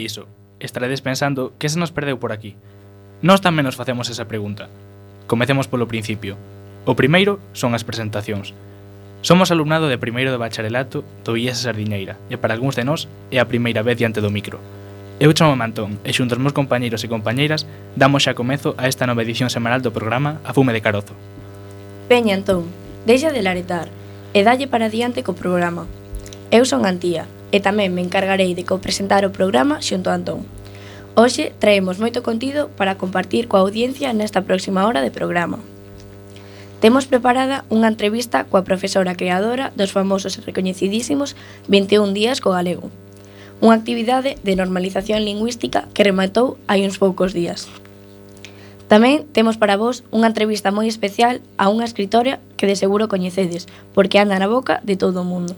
vai iso? Estaredes pensando que se nos perdeu por aquí. Nós tamén nos facemos esa pregunta. Comecemos polo principio. O primeiro son as presentacións. Somos alumnado de primeiro de bacharelato do IES Sardiñeira e para algúns de nós é a primeira vez diante do micro. Eu chamo Mantón e xunto aos meus compañeiros e compañeiras damos xa comezo a esta nova edición semanal do programa A Fume de Carozo. Peña, entón, deixa de laretar e dalle para diante co programa. Eu son Antía, e tamén me encargarei de copresentar o programa xunto a Antón. Hoxe traemos moito contido para compartir coa audiencia nesta próxima hora de programa. Temos preparada unha entrevista coa profesora creadora dos famosos e recoñecidísimos 21 días co galego. Unha actividade de normalización lingüística que rematou hai uns poucos días. Tamén temos para vos unha entrevista moi especial a unha escritora que de seguro coñecedes, porque anda na boca de todo o mundo.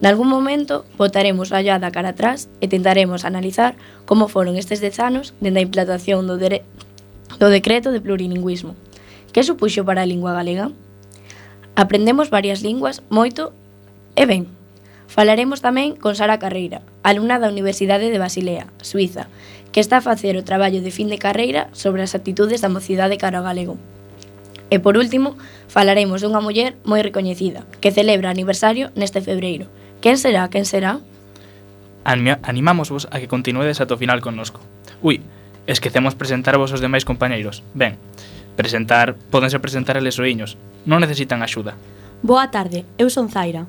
Nalgún momento botaremos a llada cara atrás e tentaremos analizar como foron estes dez anos dende a implantación do, dere... do decreto de plurilingüismo. Que supuxo para a lingua galega? Aprendemos varias linguas moito e ben. Falaremos tamén con Sara Carreira, alumna da Universidade de Basilea, Suiza, que está a facer o traballo de fin de carreira sobre as actitudes da mocidade cara ao galego. E por último, falaremos dunha muller moi recoñecida, que celebra aniversario neste febreiro, Quen será? Quen será? Animámosvos a que continuedes ata o final connosco. Ui, esquecemos presentarvos os demais compañeiros. Ben, presentar, podense presentar eles oiños. Non necesitan axuda. Boa tarde, eu son Zaira.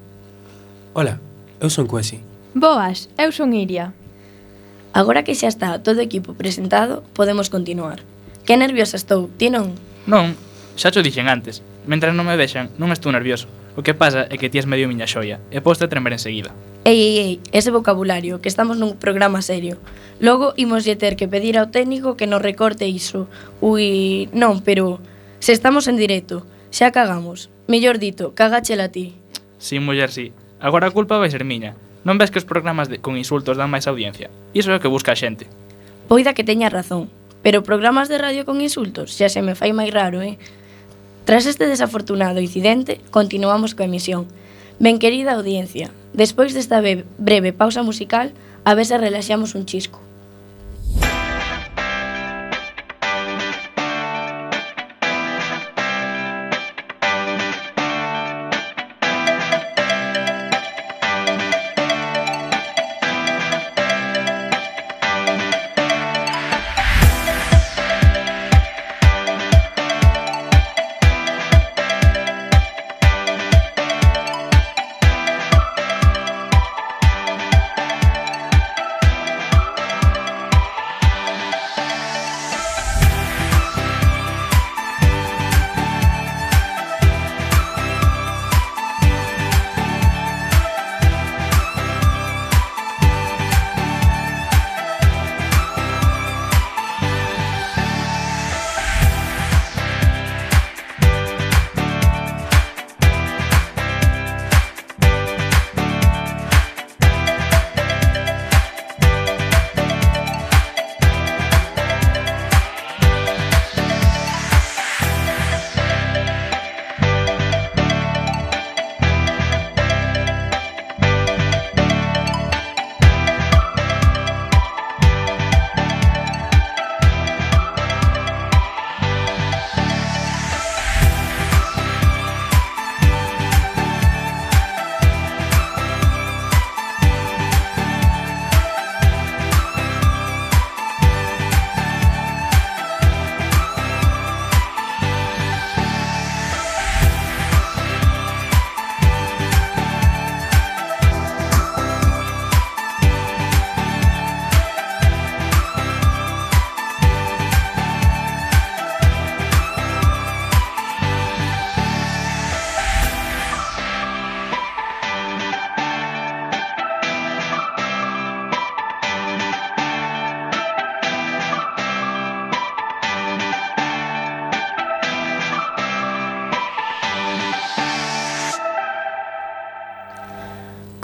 Ola, eu son Cuesi. Boas, eu son Iria. Agora que xa está todo o equipo presentado, podemos continuar. Que nerviosa estou, ti non? Non, xa xo dixen antes. Mentre non me vexan, non estou nervioso. O que pasa é que ti es medio miña xoia, e poste a tremer enseguida. Ei, ei, ei, ese vocabulario, que estamos nun programa serio. Logo imoslle ter que pedir ao técnico que nos recorte iso. Ui, non, pero se estamos en directo, xa cagamos. Mellor dito, cagáchela ti. Si, sí, muller, si. Sí. Agora a culpa vai ser miña. Non ves que os programas de, con insultos dan máis audiencia? Iso é o que busca a xente. Poida que teña razón, pero programas de radio con insultos xa se me fai máis raro, eh? Tras este desafortunado incidente, continuamos coa emisión. Ben querida audiencia, despois desta breve pausa musical, a ver se relaxamos un chisco.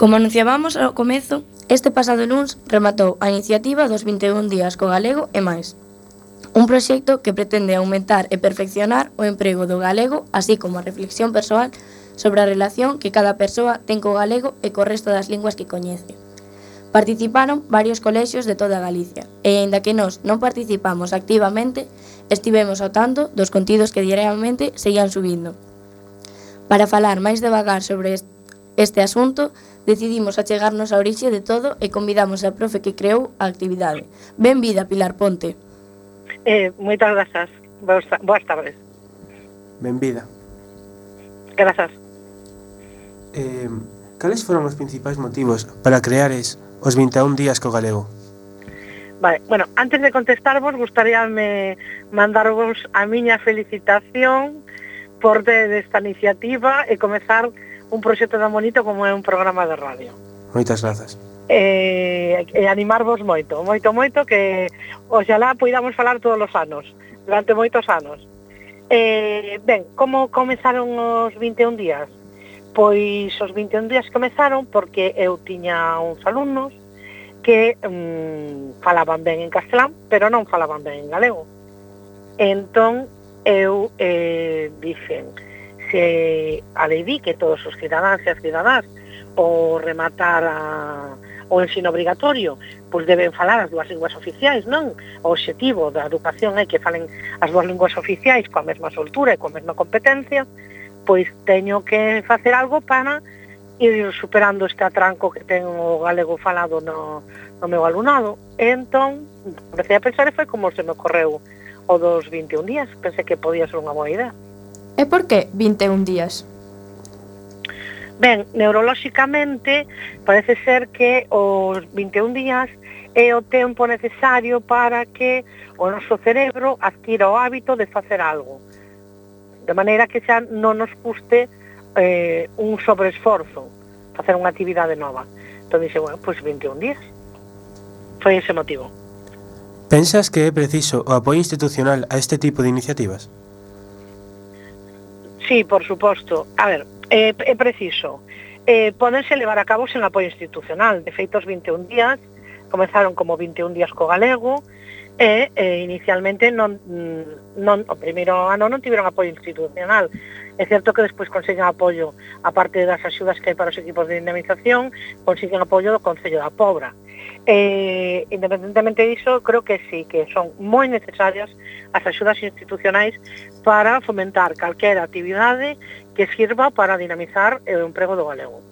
Como anunciábamos ao comezo, este pasado luns rematou a iniciativa dos 21 días co galego e máis. Un proxecto que pretende aumentar e perfeccionar o emprego do galego, así como a reflexión persoal sobre a relación que cada persoa ten co galego e co resto das linguas que coñece. Participaron varios colexios de toda Galicia, e aínda que nós non participamos activamente, estivemos ao tanto dos contidos que diariamente seguían subindo. Para falar máis devagar sobre este asunto, Decidimos achegarnos a orixe de todo e convidamos a profe que creou a actividade. Benvida, Pilar Ponte. Eh, moitas grazas. Boas, boas tardes. Benvida. Grazas. Eh, cales foron os principais motivos para creares os 21 días co galego? Vale, bueno, antes de contestarvos, gustaríame mandarvos a miña felicitación por ter esta iniciativa e comezar un proxecto tan bonito como é un programa de radio. Moitas grazas. E, e animarvos moito, moito, moito, que oxalá poidamos falar todos os anos, durante moitos anos. Eh, ben, como comezaron os 21 días? Pois os 21 días comezaron porque eu tiña uns alumnos que mm, falaban ben en castelán, pero non falaban ben en galego. Entón, eu eh, dixen, que adeidique todos os cidadáns e as cidadás o rematar a, o ensino obrigatorio, pois deben falar as dúas linguas oficiais, non? O obxectivo da educación é que falen as dúas linguas oficiais coa mesma soltura e coa mesma competencia, pois teño que facer algo para ir superando este atranco que ten o galego falado no, no meu alumnado. E entón, comecei a pensar e foi como se me ocorreu o dos 21 días, pensei que podía ser unha boa idea. E por que 21 días? Ben, neurolóxicamente parece ser que os 21 días é o tempo necesario para que o noso cerebro adquira o hábito de facer algo. De maneira que xa non nos custe eh, un sobreesforzo facer unha actividade nova. Entón dixe, bueno, pois pues 21 días. Foi ese motivo. Pensas que é preciso o apoio institucional a este tipo de iniciativas? Sí, por suposto. A ver, é, é preciso. Eh, podense levar a cabo sen apoio institucional. De feito, os 21 días comezaron como 21 días co galego e eh, inicialmente non, non, o primeiro ano non tiveron apoio institucional. É certo que despois consiguen apoio, aparte das axudas que hai para os equipos de indemnización, consiguen apoio do Concello da Pobra. Eh, independentemente diso, creo que sí, que son moi necesarias as axudas institucionais para fomentar calquera actividade que sirva para dinamizar eh, o emprego do galego.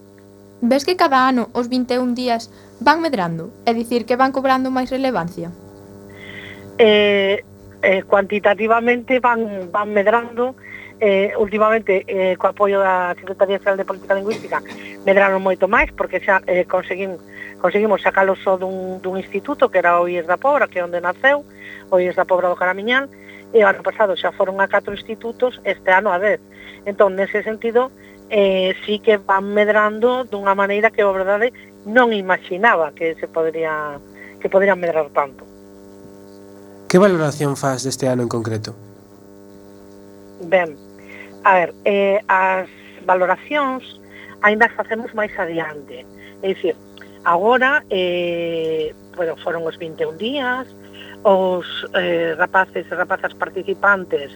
Ves que cada ano os 21 días van medrando, é dicir, que van cobrando máis relevancia? Eh, eh, cuantitativamente van, van medrando, eh, últimamente eh, co apoio da Secretaría Xeral de Política Lingüística medraron moito máis porque xa eh, conseguim, conseguimos sacalo só dun, dun instituto que era o IES da Pobra que é onde naceu o IES da Pobra do Caramiñal e o ano pasado xa foron a catro institutos este ano a 10 entón nese sentido eh, sí que van medrando dunha maneira que a verdade non imaginaba que se podría que poderían medrar tanto Que valoración faz deste ano en concreto? Ben, A ver, eh, as valoracións ainda as facemos máis adiante. É dicir, agora eh, bueno, foron os 21 días, os eh, rapaces e rapazas participantes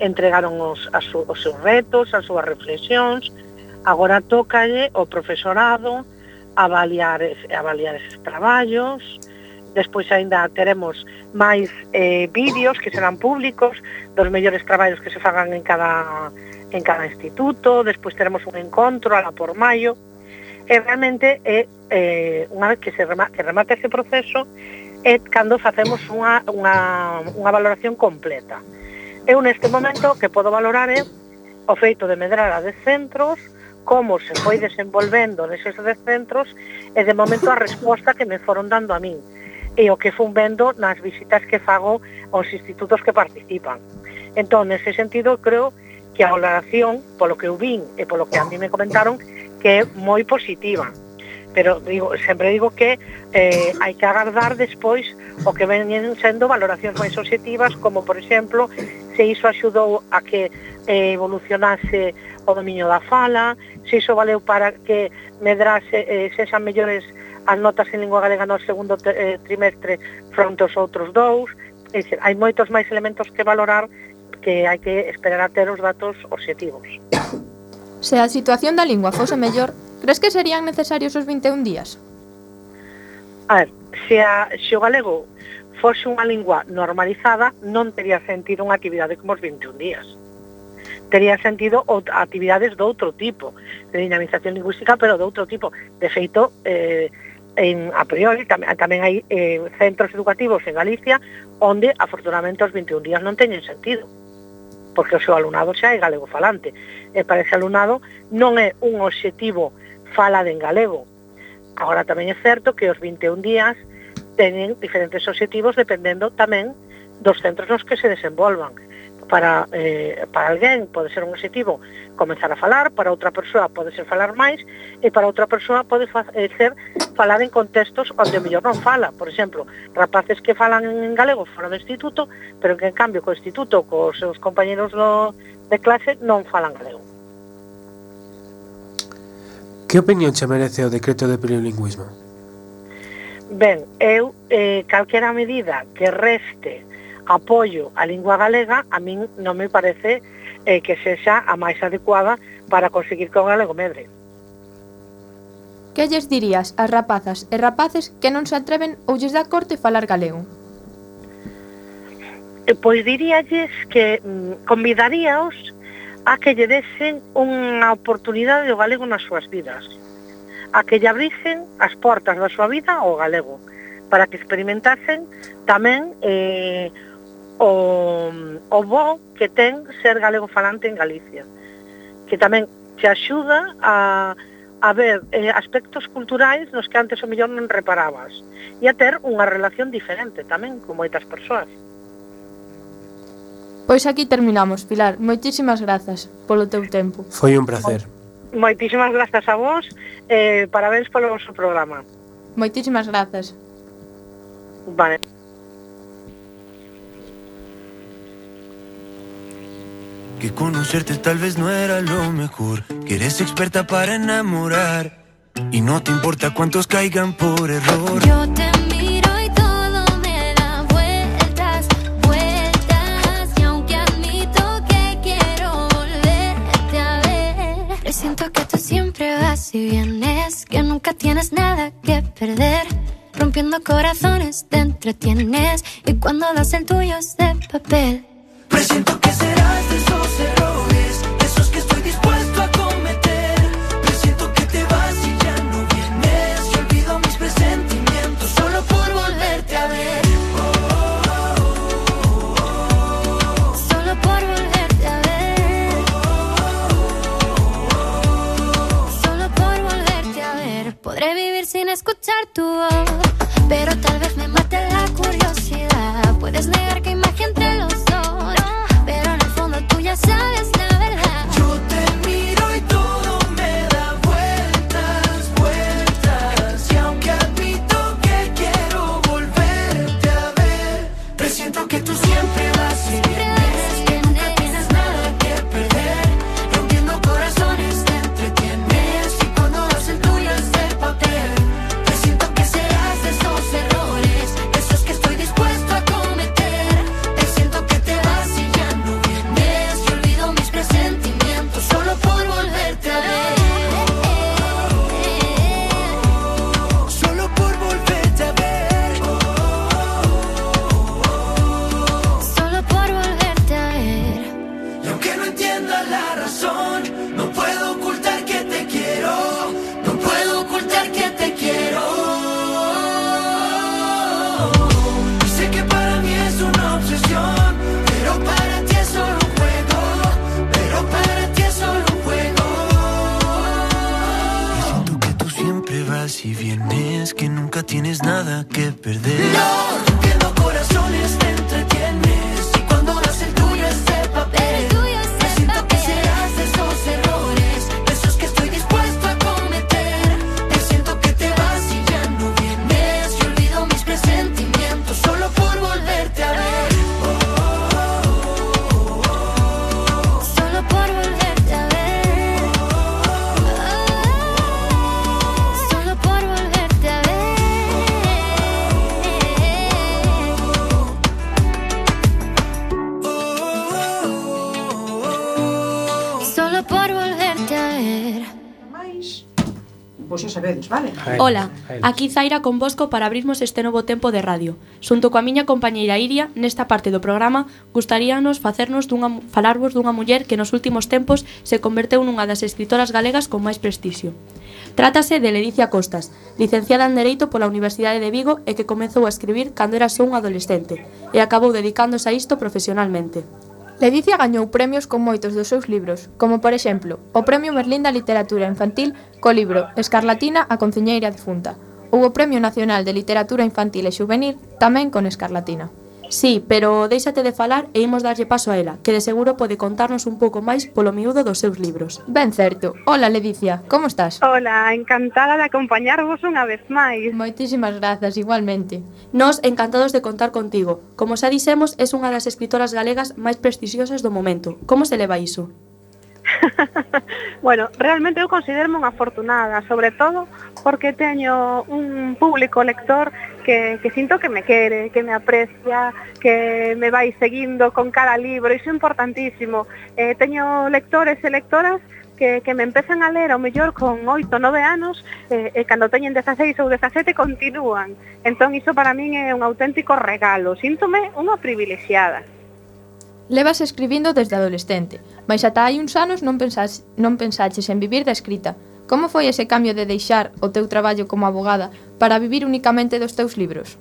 entregaron os, as, os seus retos, as súas reflexións, agora tocalle o profesorado avaliar, avaliar eses traballos, Despois aínda teremos máis eh, vídeos que serán públicos dos mellores traballos que se fagan en cada en cada instituto, despois teremos un encontro a la por maio. E realmente é eh, unha vez que se remate, que remate ese proceso é cando facemos unha, unha, unha valoración completa. Eu neste momento que podo valorar é o feito de medrar a de centros, como se foi desenvolvendo neses de centros e de momento a resposta que me foron dando a min e o que fun vendo nas visitas que fago aos institutos que participan. Entón, nese sentido, creo que a valoración, polo que eu vin e polo que a mí me comentaron, que é moi positiva. Pero digo, sempre digo que eh, hai que agardar despois o que veñen sendo valoracións máis objetivas, como, por exemplo, se iso axudou a que eh, evolucionase o dominio da fala, se iso valeu para que medrase, eh, sexan mellores as notas en lingua galega no segundo eh, trimestre fronte aos outros dous, é dicir, hai moitos máis elementos que valorar que hai que esperar a ter os datos obxectivos. Se a situación da lingua fose mellor, crees que serían necesarios os 21 días? A ver, se, a, se o galego fose unha lingua normalizada, non tería sentido unha actividade como os 21 días tería sentido actividades de outro tipo, de dinamización lingüística, pero de outro tipo. De feito, eh, en, a priori tam, tamén hai eh, centros educativos en Galicia onde afortunadamente os 21 días non teñen sentido porque o seu alumnado xa é galego falante. E para ese alumnado non é un obxectivo falade en galego. Agora tamén é certo que os 21 días teñen diferentes obxectivos dependendo tamén dos centros nos que se desenvolvan para, eh, para alguén pode ser un objetivo comenzar a falar, para outra persoa pode ser falar máis, e para outra persoa pode eh, ser falar en contextos onde mellor non fala. Por exemplo, rapaces que falan en galego fora do instituto, pero que en cambio co instituto, cos seus compañeros do, de clase, non falan galego. Que opinión che merece o decreto de plurilingüismo? Ben, eu, eh, calquera medida que reste apoio á lingua galega, a min non me parece eh, que sexa a máis adecuada para conseguir que o galego medre. Que lles dirías ás rapazas e rapaces que non se atreven ou lles dá corte falar galego? Eh, pois diríalles que mm, convidaríaos a que lle desen unha oportunidade do galego nas súas vidas, a que lle abrisen as portas da súa vida ao galego, para que experimentasen tamén eh, o, o bo que ten ser galego falante en Galicia, que tamén te axuda a, a ver eh, aspectos culturais nos que antes o millón non reparabas e a ter unha relación diferente tamén con moitas persoas. Pois aquí terminamos, Pilar. Moitísimas grazas polo teu tempo. Foi un placer. Moitísimas grazas a vos. Eh, parabéns polo vosso programa. Moitísimas grazas. Vale. Que conocerte tal vez no era lo mejor. Que eres experta para enamorar. Y no te importa cuántos caigan por error. Yo te miro y todo me da vueltas, vueltas. Y aunque admito que quiero volverte a ver, que tú siempre vas y vienes, que nunca tienes nada que perder. Rompiendo corazones te entretienes y cuando das el tuyo es de papel. Presiento que serás de esos errores, esos que estoy dispuesto a cometer. Presiento que te vas y ya no vienes. Y olvido mis presentimientos solo por volverte a ver. Solo por volverte a ver. Solo por volverte a ver. Podré vivir sin escuchar tu voz, pero tal vez me sabedes, vale? Ola, aquí Zaira convosco para abrirmos este novo tempo de radio. Xunto coa miña compañeira Iria, nesta parte do programa, gustaríanos facernos dunha, falarvos dunha muller que nos últimos tempos se converteu nunha das escritoras galegas con máis prestixio. Trátase de Ledicia Costas, licenciada en Dereito pola Universidade de Vigo e que comezou a escribir cando era só un adolescente e acabou dedicándose a isto profesionalmente. Ledicia gañou premios con moitos dos seus libros, como por exemplo, o Premio Merlín da Literatura Infantil co libro Escarlatina a Conciñeira defunta, ou o Premio Nacional de Literatura Infantil e Xuvenil tamén con Escarlatina. Sí, pero déixate de falar e imos darlle paso a ela, que de seguro pode contarnos un pouco máis polo miúdo dos seus libros. Ben certo. Hola, Ledicia, como estás? Hola, encantada de acompañarvos unha vez máis. Moitísimas grazas, igualmente. Nos encantados de contar contigo. Como xa dixemos, es unha das escritoras galegas máis prestixiosas do momento. Como se leva iso? bueno, realmente eu considero unha afortunada, sobre todo porque teño un público lector que, que sinto que me quere, que me aprecia, que me vai seguindo con cada libro, iso é importantísimo. Eh, teño lectores e lectoras que, que me empezan a ler ao mellor con 8, 9 anos eh, e cando teñen 16 ou 17 continúan. Entón iso para min é un auténtico regalo, síntome unha privilexiada. Levas escribindo desde adolescente, mais ata hai uns anos non, pensas, non pensaches en vivir da escrita. Como foi ese cambio de deixar o teu traballo como abogada para vivir únicamente dos teus libros?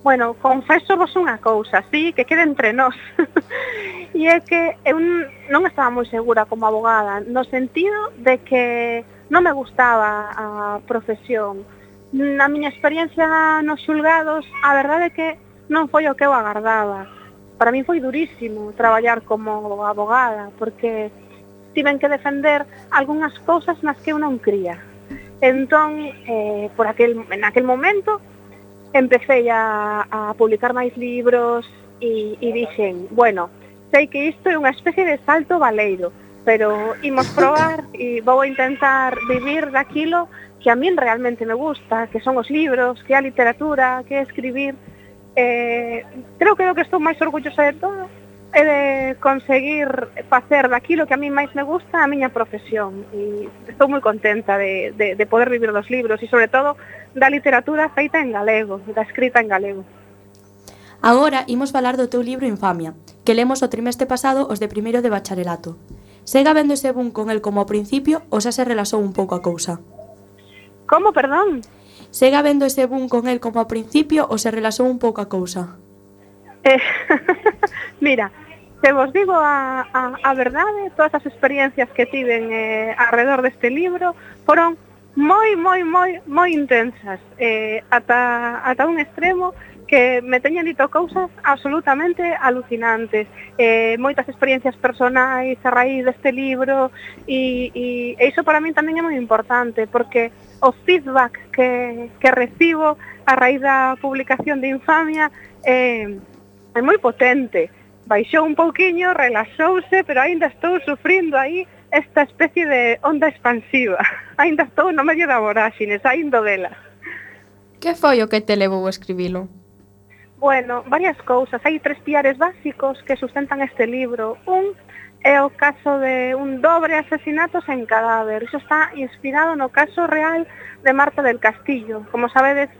Bueno, confeso vos unha cousa, sí, que quede entre nós. e é que eu non estaba moi segura como abogada, no sentido de que non me gustaba a profesión. Na miña experiencia nos xulgados, a verdade é que non foi o que eu agardaba para mí foi durísimo traballar como abogada, porque tiven que defender algunhas cousas nas que eu non cría. Entón, eh, por aquel, en aquel momento, empecé a, a publicar máis libros e, e dixen, bueno, sei que isto é unha especie de salto valeiro, pero imos probar e vou intentar vivir daquilo que a min realmente me gusta, que son os libros, que é a literatura, que é escribir, eh, creo que o que estou máis orgullosa de todo é de conseguir facer daquilo que a mí máis me gusta a miña profesión e estou moi contenta de, de, de poder vivir dos libros e sobre todo da literatura feita en galego, da escrita en galego. Agora imos falar do teu libro Infamia, que lemos o trimestre pasado os de primeiro de bacharelato. Sega vendo ese boom con el como ao principio ou xa se relaxou un pouco a cousa? Como, perdón? Segue habendo ese boom con el como ao principio ou se relaxou un pouco a cousa? Eh, mira, se vos digo a, a, a verdade, todas as experiencias que tiven eh, alrededor deste libro foron moi, moi, moi, moi intensas, eh, ata, ata un extremo que me teñen dito cousas absolutamente alucinantes. Eh, moitas experiencias personais a raíz deste libro e, e, e iso para min tamén é moi importante porque o feedback que, que recibo a raíz da publicación de Infamia eh, é moi potente. Baixou un pouquiño, relaxouse, pero aínda estou sufrindo aí esta especie de onda expansiva. Aínda estou no medio da voráxine, saindo dela. Que foi o que te levou a escribilo? Bueno, varias cousas. Hai tres piares básicos que sustentan este libro. Un, é o caso de un dobre asesinato sen cadáver. Iso está inspirado no caso real de Marta del Castillo. Como sabedes,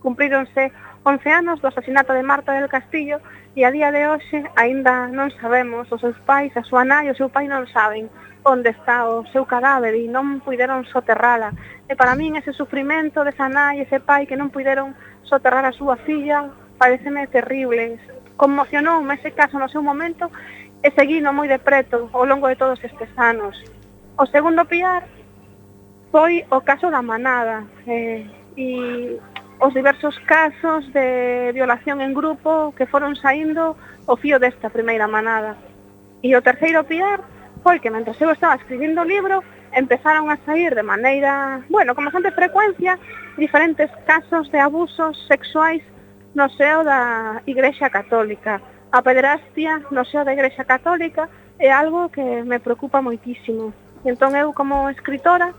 cumpríronse 11 anos do asesinato de Marta del Castillo e a día de hoxe aínda non sabemos, os seus pais, a súa nai e o seu pai non saben onde está o seu cadáver e non puideron soterrala. E para min ese sufrimento desa nai e ese pai que non puideron soterrar a súa filla pareceme terrible. Conmocionoume ese caso no seu momento e seguino moi de preto ao longo de todos estes anos. O segundo piar foi o caso da manada eh, e os diversos casos de violación en grupo que foron saindo o fío desta primeira manada. E o terceiro piar foi que mentre eu estaba escribindo o libro empezaron a sair de maneira, bueno, con bastante frecuencia diferentes casos de abusos sexuais no seo da Igrexa Católica a pederastia no seo da Igrexa Católica é algo que me preocupa moitísimo. E entón eu como escritora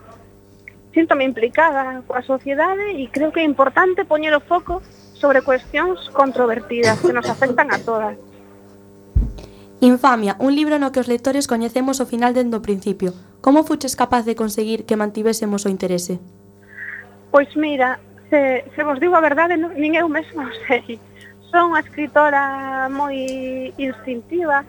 síntome implicada coa sociedade e creo que é importante poñer o foco sobre cuestións controvertidas que nos afectan a todas. Infamia, un libro no que os lectores coñecemos o final dende o principio. Como fuches capaz de conseguir que mantivésemos o interese? Pois mira, se, se vos digo a verdade, non, nin eu mesma o sei. Son unha escritora moi instintiva,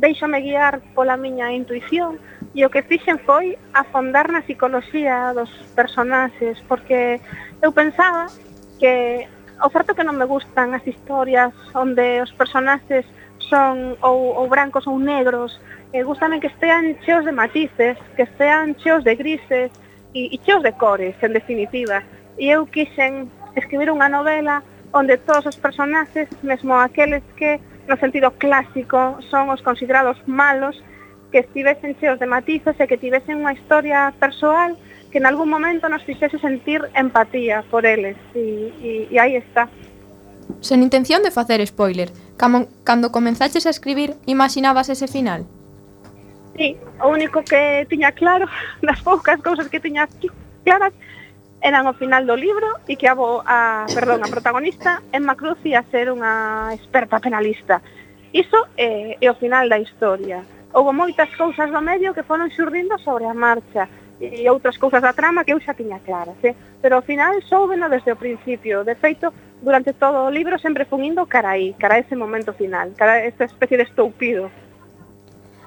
deixome guiar pola miña intuición e o que fixen foi afondar na psicología dos personaxes, porque eu pensaba que o certo que non me gustan as historias onde os personaxes son ou, ou brancos ou negros, eh, gustame que estean cheos de matices, que estean cheos de grises e, e cheos de cores, en definitiva. E eu quixen escribir unha novela onde todos os personaxes, mesmo aqueles que no sentido clásico son os considerados malos, que estivesen cheos de matices e que tivesen unha historia persoal que en algún momento nos fixese sentir empatía por eles e, e, e aí está. Sen intención de facer spoiler, camo, cando comenzaches a escribir, imaginabas ese final? Sí, o único que tiña claro, das poucas cousas que tiña claras, eran o final do libro e que a, bo, a perdón, a protagonista Emma Cruz ia ser unha experta penalista. Iso é, é o final da historia. Houve moitas cousas do medio que foron xurdindo sobre a marcha e outras cousas da trama que eu xa tiña claras, eh? pero ao final soubeno desde o principio. De feito, durante todo o libro sempre fun indo cara aí, cara a ese momento final, cara a esta especie de estoupido.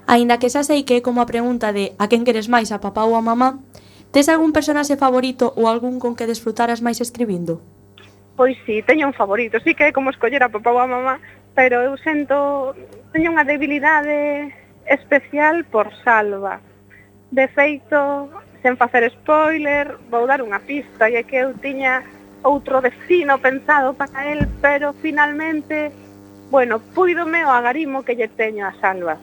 Aínda que xa sei que é como a pregunta de a quen queres máis, a papá ou a mamá, Tes algún personaxe favorito ou algún con que desfrutaras máis escribindo? Pois sí, teño un favorito, sí que é como escoller a papá ou a mamá, pero eu sento, teño unha debilidade especial por Salva. De feito, sen facer spoiler, vou dar unha pista, e é que eu tiña outro destino pensado para el, pero finalmente, bueno, puidome o agarimo que lle teño a Salva.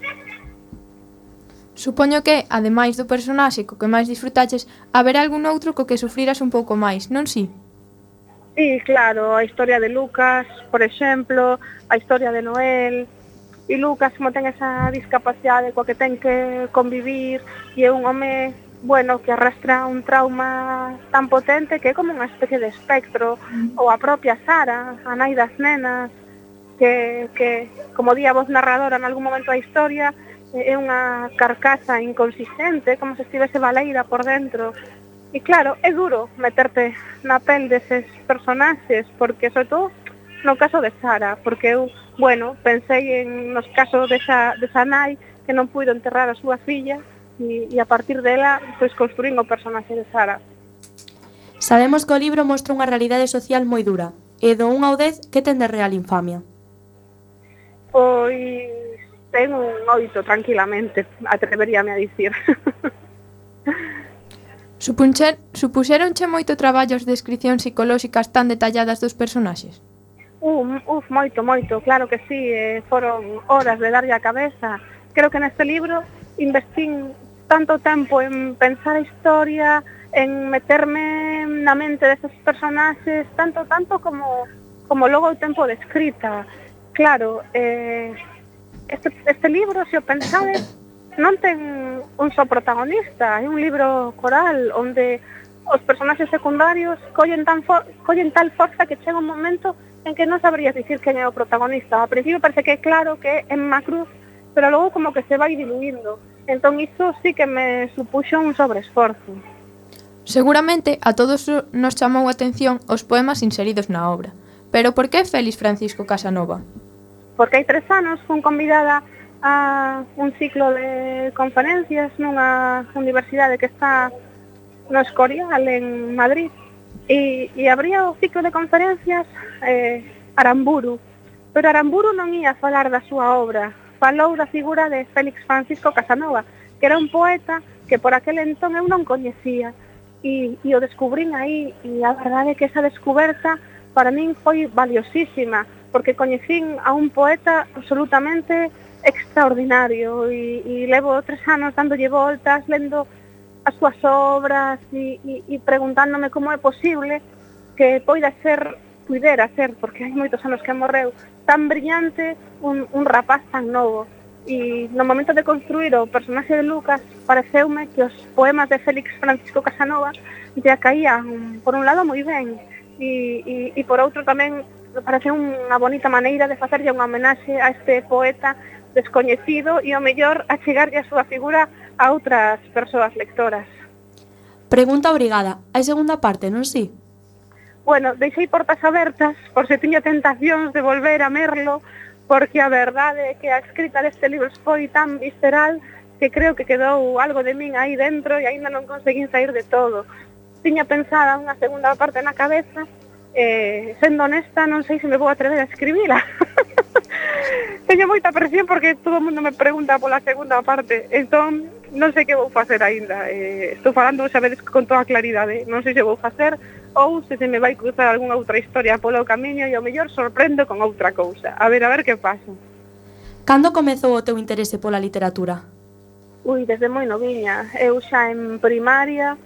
Supoño que, ademais do personaxe co que máis disfrutaches, haberá algún outro co que sufriras un pouco máis, non si? Sí, claro, a historia de Lucas, por exemplo, a historia de Noel, e Lucas como ten esa discapacidade coa que ten que convivir e é un home bueno, que arrastra un trauma tan potente que é como unha especie de espectro mm. ou a propia Sara, a nai das nenas que, que como di a voz narradora en algún momento da historia é unha carcasa inconsistente, como se estivese baleira por dentro. E claro, é duro meterte na pel deses personaxes, porque sobre todo no caso de Sara, porque eu, bueno, pensei en nos casos desa, desa nai que non puido enterrar a súa filla e, e a partir dela pois construín o personaxe de Sara. Sabemos que o libro mostra unha realidade social moi dura, e do 1 ao 10 que ten de real infamia? Pois ten un oito tranquilamente, atreveríame a dicir. Supuncher, supuxeronche moito traballo as descripcións psicolóxicas tan detalladas dos personaxes? Uh, uf, moito, moito, claro que sí, eh, foron horas de darlle a cabeza. Creo que neste libro investín tanto tempo en pensar a historia, en meterme na mente deses personaxes, tanto, tanto como, como logo o tempo de escrita. Claro, eh, este, este libro, se o pensades, non ten un só protagonista, é un libro coral onde os personaxes secundarios collen, tan for, collen tal forza que chega un momento en que non sabrías dicir quen é o protagonista. Ao principio parece que é claro que é Emma Cruz, pero logo como que se vai diluindo. Entón iso sí que me supuxo un sobreesforzo. Seguramente a todos nos chamou a atención os poemas inseridos na obra. Pero por que Félix Francisco Casanova? porque hai tres anos fun convidada a un ciclo de conferencias nunha universidade que está no Escorial, en Madrid, e, e abría o ciclo de conferencias eh, Aramburu, pero Aramburu non ia falar da súa obra, falou da figura de Félix Francisco Casanova, que era un poeta que por aquel entón eu non coñecía, e, e o descubrín aí, e a verdade é que esa descoberta para min foi valiosísima, porque coñecín a un poeta absolutamente extraordinario e, e levo tres anos dándolle voltas, lendo as súas obras e, e, e preguntándome como é posible que poida ser, puidera ser, porque hai moitos anos que morreu, tan brillante un, un rapaz tan novo. E no momento de construir o personaxe de Lucas, pareceume que os poemas de Félix Francisco Casanova ya caían, por un lado, moi ben, e, e, e por outro tamén parece unha bonita maneira de facerlle unha homenaxe a este poeta descoñecido e ao mellor a chegarlle a súa figura a outras persoas lectoras. Pregunta obrigada. Hai segunda parte, non si? Bueno, deixei portas abertas por se tiña tentacións de volver a merlo porque a verdade é que a escrita deste libro foi tan visceral que creo que quedou algo de min aí dentro e aínda non conseguín sair de todo. Tiña pensada unha segunda parte na cabeza, eh, sendo honesta, non sei se me vou atrever a escribila. Teño moita presión porque todo o mundo me pregunta pola segunda parte. Entón, non sei que vou facer aínda. Eh, estou falando, xa vedes, con toda claridade. Non sei se vou facer ou se se me vai cruzar algunha outra historia polo camiño e ao mellor sorprendo con outra cousa. A ver, a ver que pasa. Cando comezou o teu interese pola literatura? Ui, desde moi noviña. Eu xa en primaria,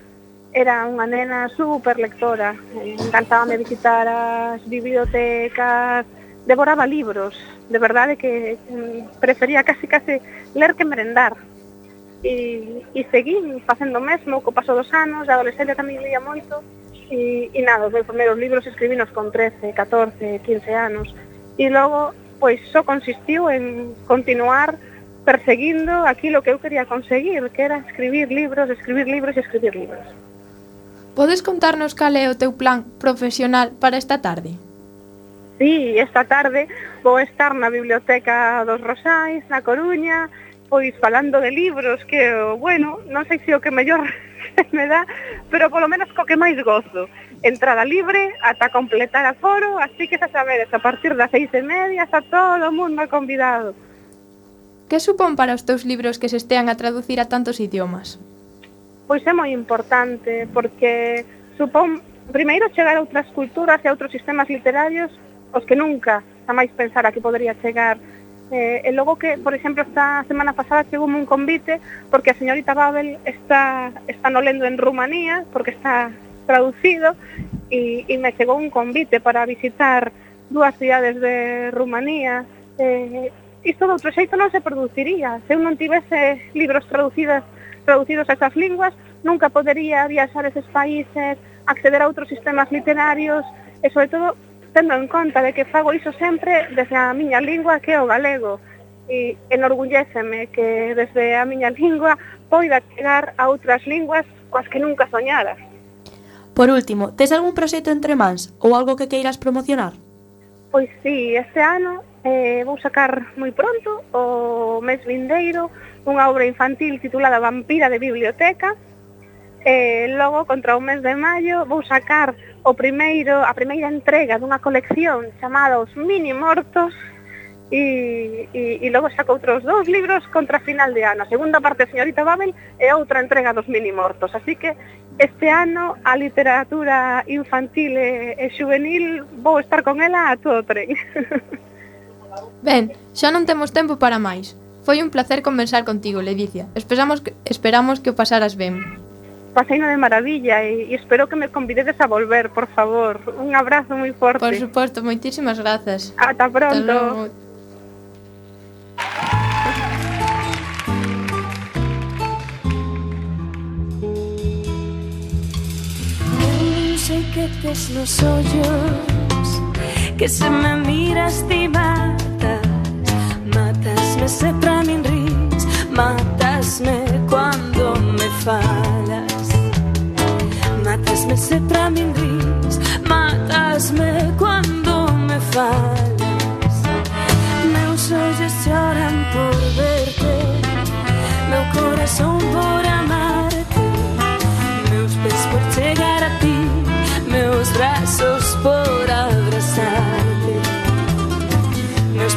era unha nena super lectora, encantábame visitar as bibliotecas, devoraba libros, de verdade que mm, prefería casi casi ler que merendar. E, e seguí facendo o mesmo co paso dos anos, a adolescencia tamén leía moito, e, e nada, os meus primeiros libros escribinos con 13, 14, 15 anos, e logo pois só consistiu en continuar perseguindo aquilo que eu quería conseguir, que era escribir libros, escribir libros e escribir libros. Podes contarnos cal é o teu plan profesional para esta tarde? Sí, esta tarde vou estar na Biblioteca dos Rosais, na Coruña, pois falando de libros que, bueno, non sei se o que mellor me dá, pero polo menos co que máis gozo. Entrada libre ata completar a foro, así que xa sabedes, a partir das seis e media está todo o mundo convidado. Que supón para os teus libros que se estean a traducir a tantos idiomas? pois é moi importante porque supón primeiro chegar a outras culturas e a outros sistemas literarios os que nunca jamais pensara que podería chegar Eh, e logo que, por exemplo, esta semana pasada chegou un convite porque a señorita Babel está, está no lendo en Rumanía, porque está traducido, e, e me chegou un convite para visitar dúas cidades de Rumanía. Eh, isto de outro xeito non se produciría se eu non tivese libros traducidos traducidos a esas linguas, nunca podería viaxar a eses países, acceder a outros sistemas literarios e, sobre todo, tendo en conta de que fago iso sempre desde a miña lingua que é o galego e enorgulléceme que desde a miña lingua poida chegar a outras linguas coas que nunca soñara. Por último, tes algún proxecto entre mans ou algo que queiras promocionar? Pois sí, este ano eh, vou sacar moi pronto o mes vindeiro unha obra infantil titulada Vampira de Biblioteca, e logo contra o mes de maio vou sacar o primeiro a primeira entrega dunha colección chamada Os Mini Mortos e, e, e logo saco outros dous libros contra final de ano. A segunda parte, Señorita Babel, é outra entrega dos Mini Mortos. Así que este ano a literatura infantil e, e juvenil vou estar con ela a todo tren. Ben, xa non temos tempo para máis. Foi un placer conversar contigo, Ledicia. Esperamos que, esperamos que o pasaras ben. Paseino de maravilla e, e espero que me convidedes a volver, por favor. Un abrazo moi forte. Por suposto, moitísimas grazas. Ata pronto. Hasta luego. que tes los ollos que se me miras divar Matasme se pra min ris. Matasme cuando me falas. Matasme se pra min ris. Matasme cuando me falas. Meus ollos choran por verte. Meu corazón por amarte. Meus pés por chegar a ti. Meus brazos por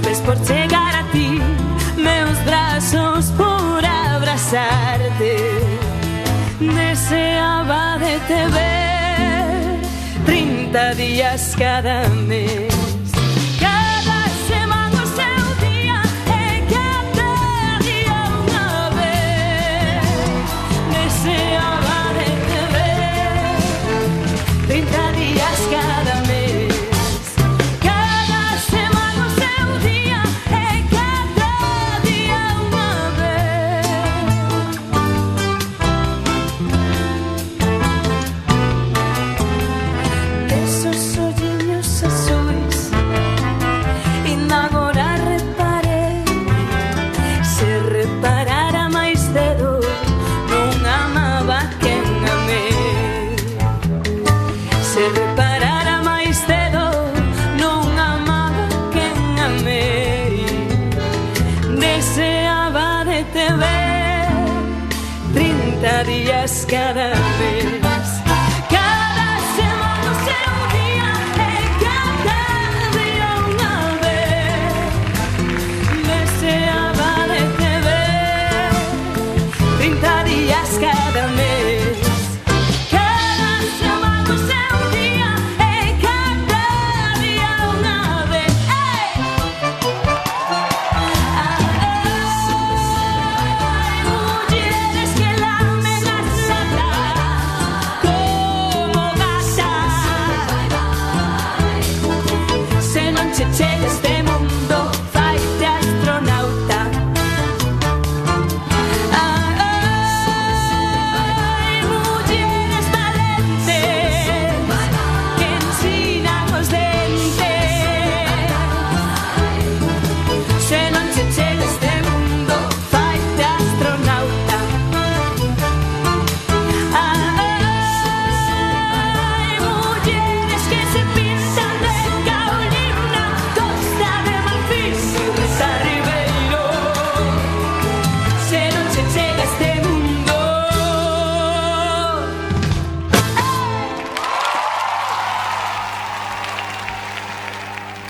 pés por chegar abrazarte Deseaba de te ver 30 días cada mes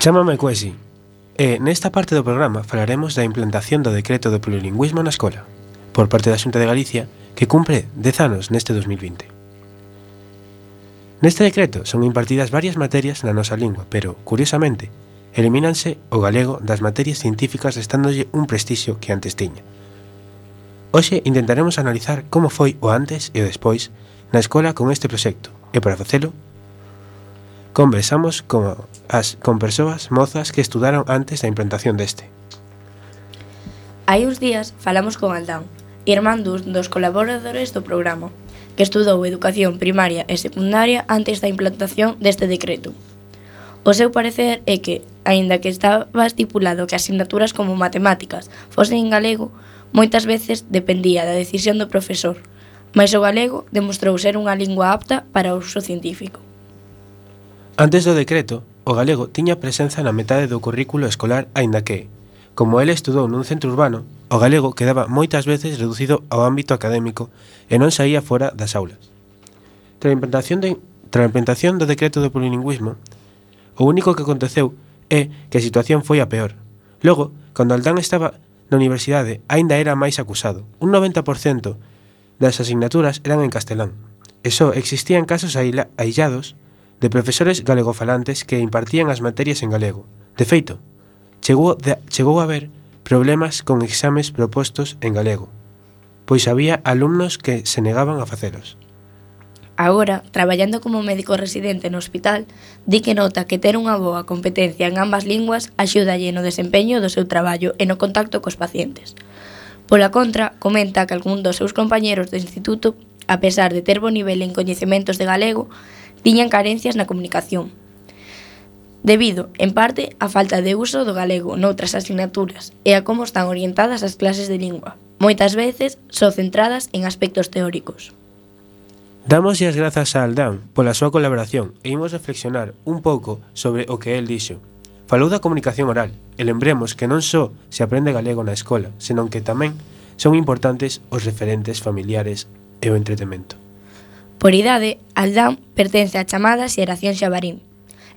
Chámame Cuesi. E nesta parte do programa falaremos da implantación do decreto do plurilingüismo na escola, por parte da Xunta de Galicia, que cumpre 10 anos neste 2020. Neste decreto son impartidas varias materias na nosa lingua, pero, curiosamente, elimínanse o galego das materias científicas restándolle un prestixio que antes tiña. Hoxe intentaremos analizar como foi o antes e o despois na escola con este proxecto, e para facelo, conversamos con as con persoas mozas que estudaron antes da implantación deste. Hai uns días falamos con Aldán, irmán dos, dos colaboradores do programa, que estudou educación primaria e secundaria antes da implantación deste decreto. O seu parecer é que, aínda que estaba estipulado que asignaturas como matemáticas fosen en galego, moitas veces dependía da decisión do profesor, mas o galego demostrou ser unha lingua apta para o uso científico. Antes do decreto, O galego tiña presenza na metade do currículo escolar aínda que, como el estudou nun centro urbano, o galego quedaba moitas veces reducido ao ámbito académico e non saía fora das aulas. Tra a implantación, de, tra a implantación do decreto do plurilingüismo, o único que aconteceu é que a situación foi a peor. Logo, cando Aldán estaba na universidade, aínda era máis acusado. Un 90% das asignaturas eran en castelán. E só existían casos ailla, aillados de profesores galegofalantes que impartían as materias en galego. De feito, chegou, de, chegou a haber problemas con exames propostos en galego, pois había alumnos que se negaban a facelos. Agora, traballando como médico residente no hospital, di que nota que ter unha boa competencia en ambas linguas axúdalle no desempeño do seu traballo e no contacto cos pacientes. Pola contra, comenta que algún dos seus compañeros do instituto, a pesar de ter bo nivel en coñecementos de galego, tiñan carencias na comunicación, debido, en parte, á falta de uso do galego noutras asignaturas e a como están orientadas as clases de lingua, moitas veces só centradas en aspectos teóricos. Damos as grazas a Aldán pola súa colaboración e imos reflexionar un pouco sobre o que el dixo. Falou da comunicación oral e lembremos que non só se aprende galego na escola, senón que tamén son importantes os referentes familiares e o entretemento. Por idade, Aldán pertence á chamada xeración xabarín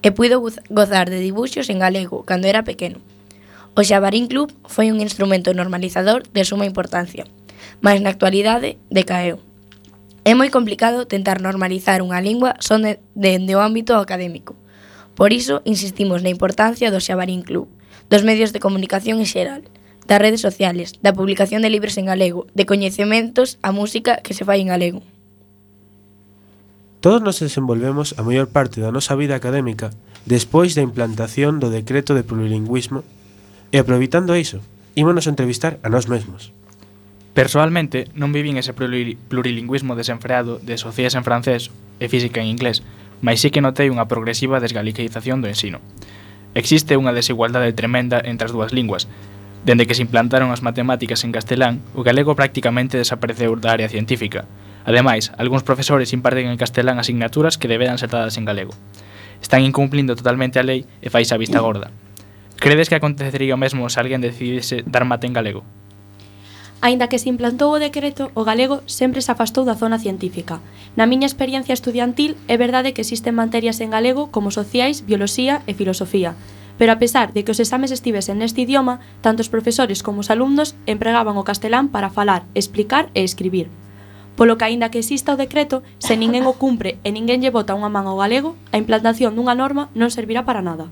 e puido gozar de dibuxos en galego cando era pequeno. O Xabarín Club foi un instrumento normalizador de suma importancia, mas na actualidade decaeu. É moi complicado tentar normalizar unha lingua son de, de, de o ámbito académico. Por iso insistimos na importancia do Xabarín Club, dos medios de comunicación en xeral, das redes sociales, da publicación de libros en galego, de coñecementos a música que se fai en galego. Todos nos desenvolvemos a maior parte da nosa vida académica despois da implantación do decreto de plurilingüismo e aproveitando iso, ímonos a entrevistar a nós mesmos. Personalmente, non vivín ese plurilingüismo desenfreado de socias en francés e física en inglés, mas sí que notei unha progresiva desgaliqueización do ensino. Existe unha desigualdade tremenda entre as dúas linguas. Dende que se implantaron as matemáticas en castelán, o galego prácticamente desapareceu da área científica, Ademais, algúns profesores imparten en castelán asignaturas que deberan ser dadas en galego. Están incumplindo totalmente a lei e faise a vista gorda. Credes que acontecería o mesmo se alguén decidise dar mate en galego? Aínda que se implantou o decreto, o galego sempre se afastou da zona científica. Na miña experiencia estudiantil, é verdade que existen materias en galego como sociais, bioloxía e filosofía. Pero a pesar de que os exames estivesen neste idioma, tanto os profesores como os alumnos empregaban o castelán para falar, explicar e escribir polo que aínda que exista o decreto, se ninguén o cumpre e ninguén lle bota unha man ao galego, a implantación dunha norma non servirá para nada.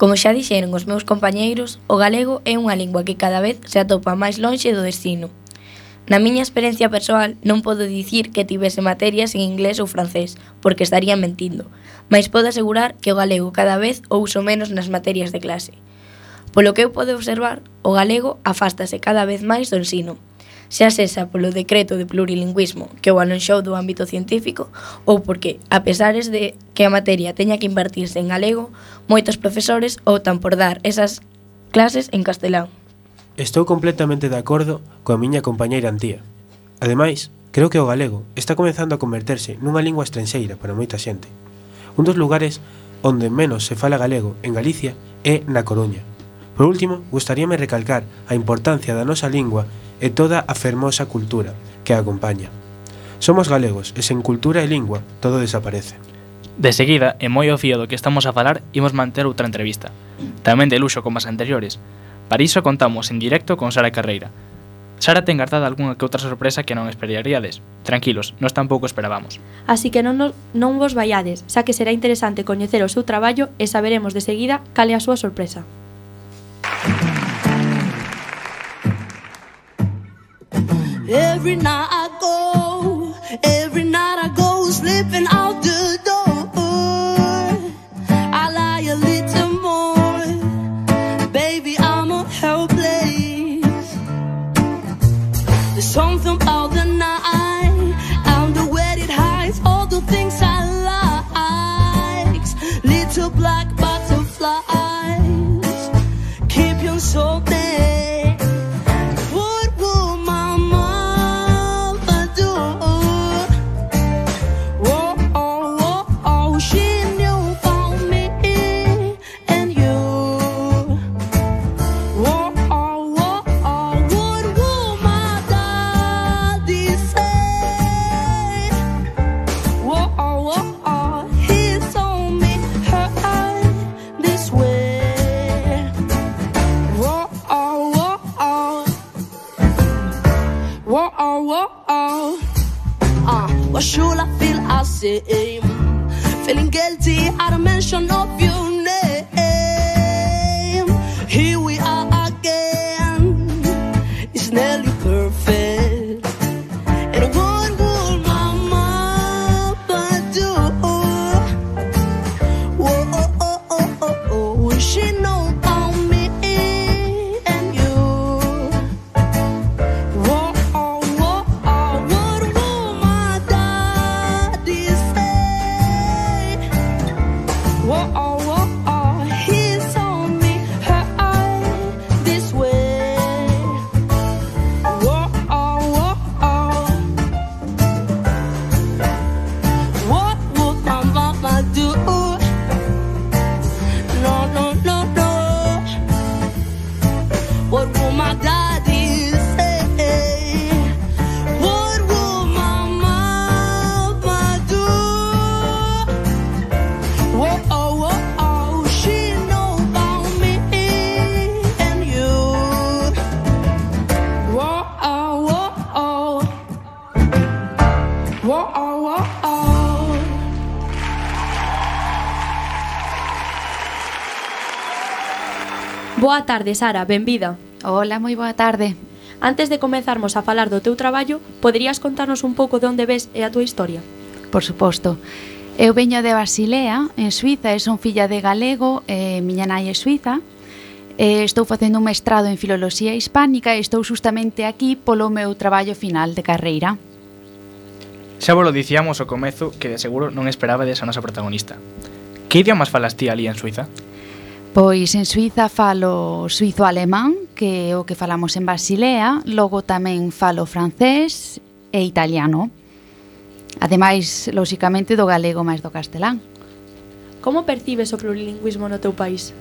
Como xa dixeron os meus compañeiros, o galego é unha lingua que cada vez se atopa máis lonxe do destino. Na miña experiencia persoal non podo dicir que tivese materias en inglés ou francés, porque estaría mentindo, mas podo asegurar que o galego cada vez o uso menos nas materias de clase. Polo que eu podo observar, o galego afástase cada vez máis do ensino, xa sexa polo decreto de plurilingüismo que o alonxou do ámbito científico ou porque, a pesares de que a materia teña que impartirse en galego, moitos profesores optan por dar esas clases en castelán. Estou completamente de acordo coa miña compañeira Antía. Ademais, creo que o galego está comenzando a converterse nunha lingua estranxeira para moita xente. Un dos lugares onde menos se fala galego en Galicia é na Coruña. Por último, gustaríame recalcar a importancia da nosa lingua e toda a fermosa cultura que a acompaña. Somos galegos e sen cultura e lingua todo desaparece. De seguida, e moi ofío do que estamos a falar, imos manter outra entrevista, tamén de luxo como as anteriores. Para iso contamos en directo con Sara Carreira. Sara ten guardada algunha que outra sorpresa que non esperaríades. Tranquilos, nós tampouco esperábamos. Así que non, nos, non vos vaiades, xa que será interesante coñecer o seu traballo e saberemos de seguida cal é a súa sorpresa. Every night I go, every night I go slipping out Whoa, oh, whoa, oh. Uh, what should I feel I say? Feeling guilty at the mention of your Boa tarde, Sara, benvida. Hola, moi boa tarde. Antes de comenzarmos a falar do teu traballo, poderías contarnos un pouco de onde ves e a túa historia? Por suposto. Eu veño de Basilea, en Suiza, e son filla de galego, e miña nai é suiza. E estou facendo un mestrado en Filoloxía Hispánica e estou justamente aquí polo meu traballo final de carreira. Xa vos lo dicíamos ao comezo que de seguro non esperaba desa nosa protagonista. Que idiomas falas ti ali en Suiza? Pois en Suiza falo suizo-alemán, que é o que falamos en Basilea, logo tamén falo francés e italiano. Ademais, lóxicamente, do galego máis do castelán. Como percibes o plurilingüismo no teu país?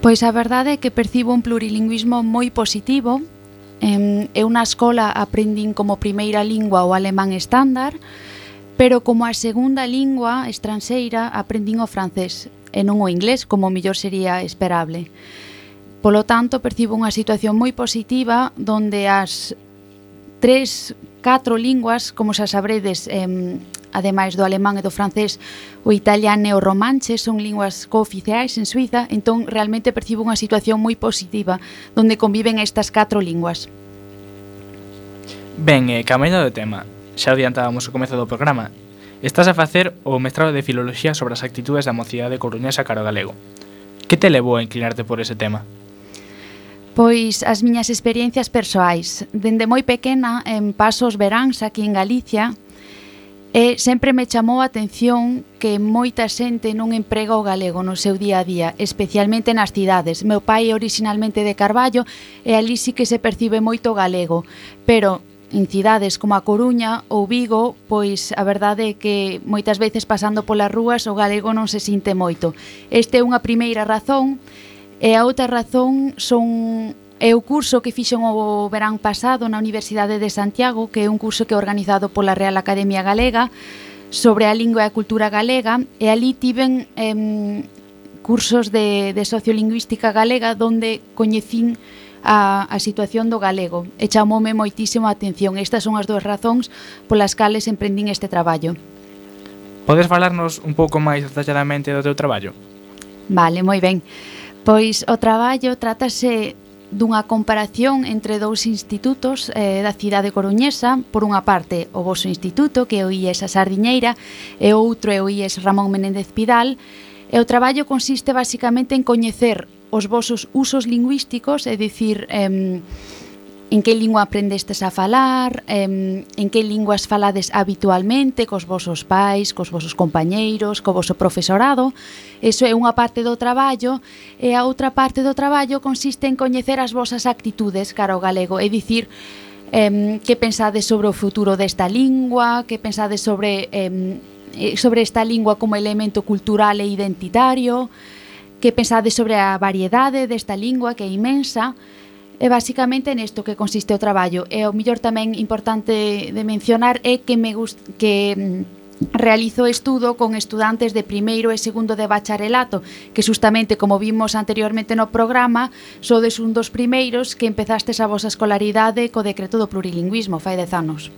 Pois a verdade é que percibo un plurilingüismo moi positivo. Eu na escola aprendín como primeira lingua o alemán estándar, pero como a segunda lingua estranxeira aprendín o francés, e non o inglés, como mellor sería esperable. Polo tanto, percibo unha situación moi positiva donde as tres, catro linguas, como xa sabredes, eh, ademais do alemán e do francés, o italiano e o romanche son linguas cooficiais en Suiza, entón realmente percibo unha situación moi positiva donde conviven estas catro linguas. Ben, eh, camelo do tema. Xa adiantábamos o comezo do programa, Estás a facer o mestrado de Filoloxía sobre as actitudes da mocidade coruñesa cara ao galego. Que te levou a inclinarte por ese tema? Pois as miñas experiencias persoais. Dende moi pequena, en pasos veráns aquí en Galicia, E sempre me chamou a atención que moita xente non emprega o galego no seu día a día, especialmente nas cidades. Meu pai é originalmente de Carballo e ali sí que se percibe moito galego, pero en cidades como a Coruña ou Vigo, pois a verdade é que moitas veces pasando polas rúas o galego non se sinte moito. Este é unha primeira razón e a outra razón son é o curso que fixen o verán pasado na Universidade de Santiago, que é un curso que é organizado pola Real Academia Galega sobre a lingua e a cultura galega e ali tiven em, cursos de, de sociolingüística galega donde coñecín a, a situación do galego e chamoume moitísimo a atención. Estas son as dúas razóns polas cales emprendín este traballo. Podes falarnos un pouco máis detalladamente do teu traballo? Vale, moi ben. Pois o traballo trátase dunha comparación entre dous institutos eh, da cidade coruñesa, por unha parte o vosso instituto, que é o IES a Sardiñeira, e outro é o IES Ramón Menéndez Pidal, E o traballo consiste basicamente en coñecer os vosos usos lingüísticos, é dicir, em, en que lingua aprendestes a falar, em, en que linguas falades habitualmente cos vosos pais, cos vosos compañeiros, co voso profesorado. Eso é unha parte do traballo e a outra parte do traballo consiste en coñecer as vosas actitudes cara ao galego, é dicir, em, que pensades sobre o futuro desta lingua, que pensades sobre, em, eh, sobre esta lingua como elemento cultural e identitario, que pensades sobre a variedade desta lingua que é imensa e basicamente nesto que consiste o traballo. E o mellor tamén importante de mencionar é que me gust que mm, realizo estudo con estudantes de primeiro e segundo de bacharelato, que justamente, como vimos anteriormente no programa, sodes un dos primeiros que empezastes a vosa escolaridade co decreto do plurilingüismo fai dez anos.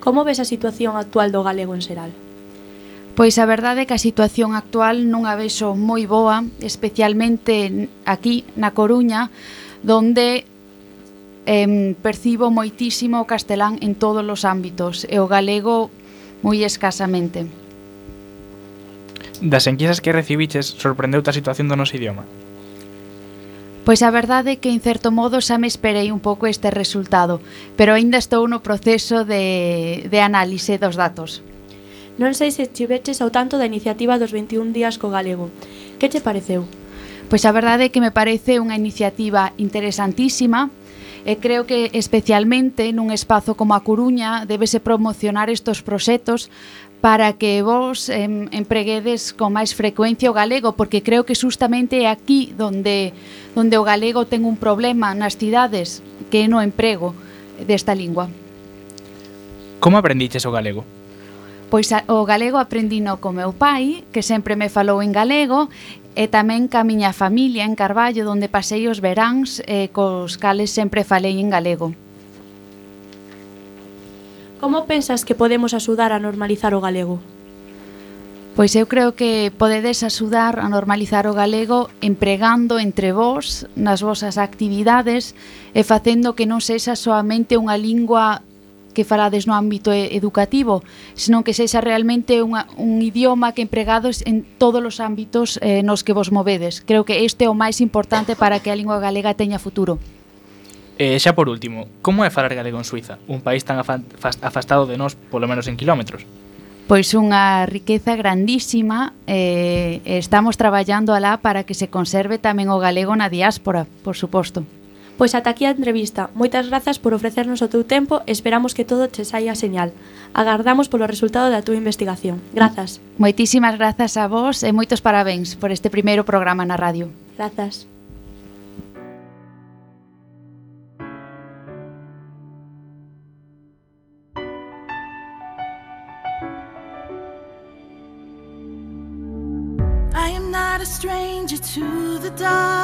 Como ves a situación actual do galego en Seral? Pois a verdade é que a situación actual non a vexo moi boa, especialmente aquí na Coruña, donde eh, percibo moitísimo o castelán en todos os ámbitos e o galego moi escasamente. Das enquisas que recibiches, sorprendeu a situación do noso idioma? Pois a verdade é que en certo modo xa me esperei un pouco este resultado, pero aínda estou no proceso de, de análise dos datos. Non sei se estiveches ao tanto da iniciativa dos 21 días co galego. Que che pareceu? Pois a verdade é que me parece unha iniciativa interesantísima, e creo que especialmente nun espazo como a Coruña debese promocionar estos proxectos para que vos em, empreguedes con máis frecuencia o galego, porque creo que justamente é aquí donde, donde o galego ten un problema nas cidades que é no emprego desta lingua. Como aprendiches o galego? Pois a, o galego aprendino co meu pai, que sempre me falou en galego, e tamén ca miña familia en Carballo, donde pasei os veráns, e cos cales sempre falei en galego. Como pensas que podemos axudar a normalizar o galego? Pois eu creo que podedes axudar a normalizar o galego empregando entre vós nas vosas actividades e facendo que non sexa soamente unha lingua que falades no ámbito educativo, senón que sexa realmente unha, un idioma que empregados en todos os ámbitos eh, nos que vos movedes. Creo que este é o máis importante para que a lingua galega teña futuro. E xa por último, como é falar galego en Suiza, un país tan afastado de nós, polo menos en kilómetros? Pois unha riqueza grandísima eh, Estamos traballando alá para que se conserve tamén o galego na diáspora, por suposto Pois ata aquí a entrevista. Moitas grazas por ofrecernos o teu tempo e esperamos que todo che saia señal. Agardamos polo resultado da túa investigación. Grazas. Moitísimas grazas a vos e moitos parabéns por este primeiro programa na radio. Grazas. I am not a stranger to the dark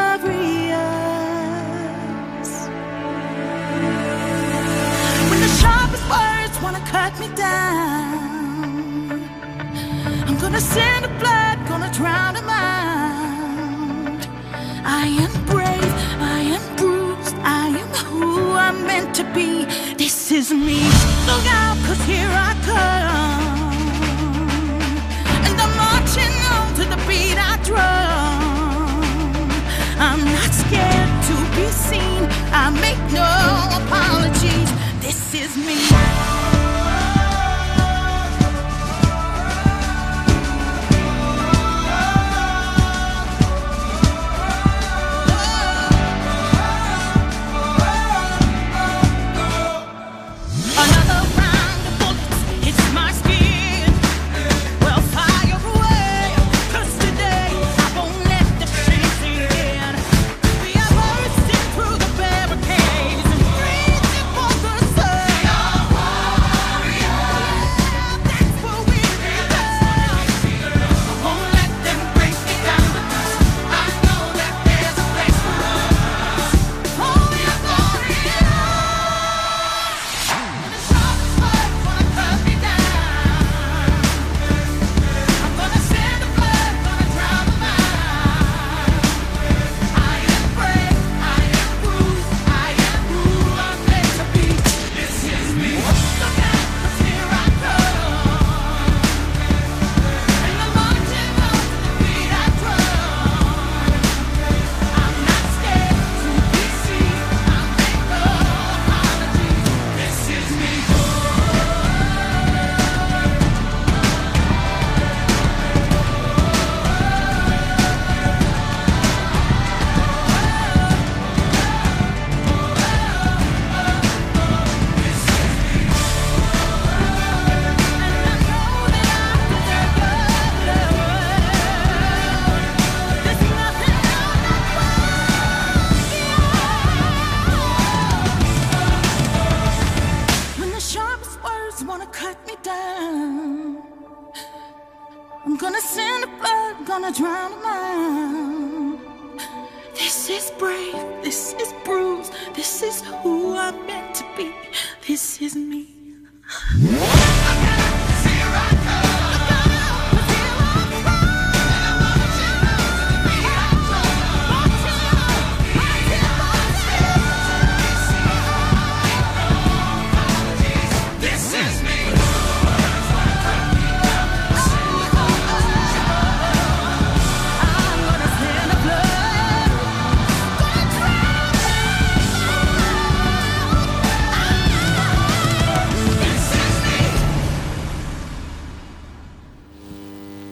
Wanna me down, I'm gonna send the blood, gonna drown them out. I am brave, I am bruised, I am who I'm meant to be. This is me. Look out, cause here I come. And I'm marching on to the beat I drum. I'm not scared to be seen. I make no apologies. This is me.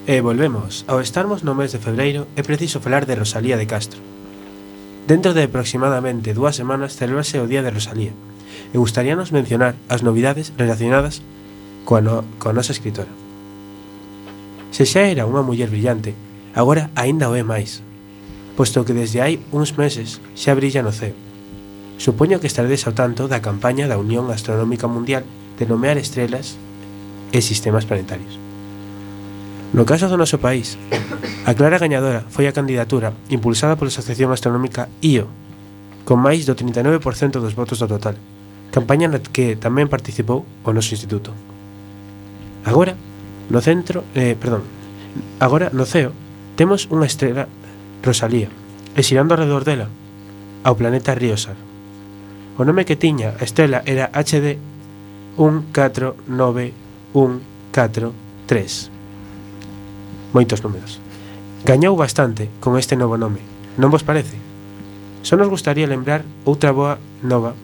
E volvemos, ao estarmos no mes de febreiro é preciso falar de Rosalía de Castro. Dentro de aproximadamente dúas semanas celebrase o Día de Rosalía, e gustaríanos mencionar as novidades relacionadas coa, no, coa nosa escritora. Se xa era unha muller brillante, agora aínda o é máis, posto que desde hai uns meses xa brilla no ceo. Supoño que estaredes ao tanto da campaña da Unión Astronómica Mundial de nomear estrelas e sistemas planetarios. No caso do noso país, a clara gañadora foi a candidatura impulsada pola Asociación Astronómica IO, con máis do 39% dos votos do total, campaña na que tamén participou o noso instituto. Agora, no centro, eh, perdón, agora no ceo temos unha estrela Rosalía, e xirando alrededor dela, ao planeta Riosar. O nome que tiña a estrela era HD 149143 moitos números. Gañou bastante con este novo nome, non vos parece? Só nos gustaría lembrar outra boa nova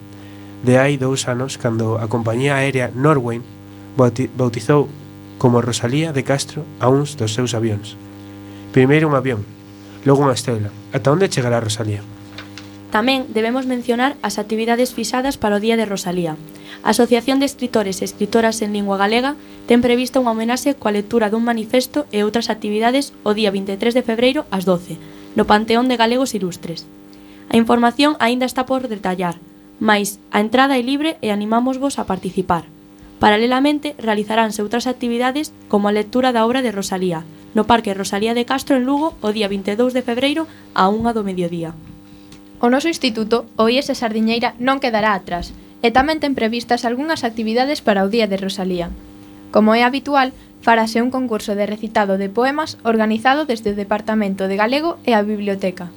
de hai dous anos cando a compañía aérea Norwegian bautizou como Rosalía de Castro a uns dos seus avións. Primeiro un avión, logo unha estrela. Ata onde chegará Rosalía? Tamén debemos mencionar as actividades fixadas para o Día de Rosalía. A Asociación de Escritores e Escritoras en Lingua Galega ten prevista unha homenaxe coa lectura dun manifesto e outras actividades o día 23 de febreiro ás 12, no Panteón de Galegos Ilustres. A información aínda está por detallar, mais a entrada é libre e animámosvos a participar. Paralelamente, realizaránse outras actividades como a lectura da obra de Rosalía, no Parque Rosalía de Castro en Lugo o día 22 de febreiro a 1 do mediodía. O noso instituto, o Ies e Sardiñeira, non quedará atrás, e tamén ten previstas algunhas actividades para o Día de Rosalía. Como é habitual, farase un concurso de recitado de poemas organizado desde o Departamento de Galego e a Biblioteca.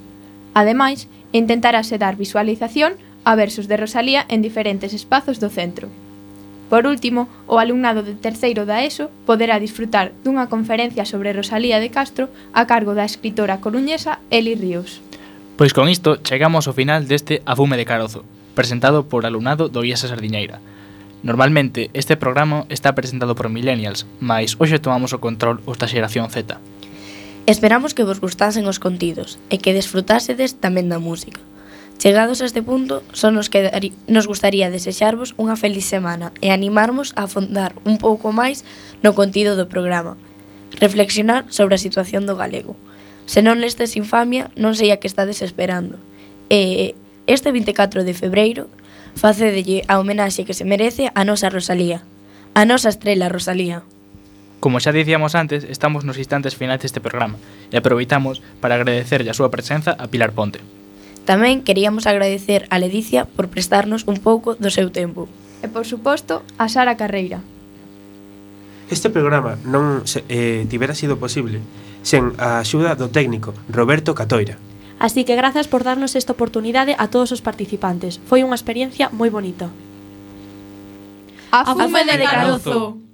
Ademais, intentarase dar visualización a versos de Rosalía en diferentes espazos do centro. Por último, o alumnado de terceiro da ESO poderá disfrutar dunha conferencia sobre Rosalía de Castro a cargo da escritora coruñesa Eli Ríos. Pois con isto chegamos ao final deste Afume de Carozo, presentado por alumnado do IES Sardiñeira. Normalmente este programa está presentado por millennials, mas hoxe tomamos o control os da xeración Z. Esperamos que vos gustasen os contidos e que desfrutásedes tamén da música. Chegados a este punto, só nos, quedari, nos gustaría desexarvos unha feliz semana e animarmos a afondar un pouco máis no contido do programa, reflexionar sobre a situación do galego. Se non lestes infamia, non sei a que estades esperando. E este 24 de febreiro facédelle a homenaxe que se merece a nosa Rosalía, a nosa estrela Rosalía. Como xa dicíamos antes, estamos nos instantes finais deste programa e aproveitamos para agradecerlle a súa presenza a Pilar Ponte. Tamén queríamos agradecer a Ledicia por prestarnos un pouco do seu tempo. E por suposto, a Sara Carreira. Este programa non se, eh, tivera sido posible sen a axuda do técnico Roberto Catoira. Así que grazas por darnos esta oportunidade a todos os participantes. Foi unha experiencia moi bonita. A fume de carozo.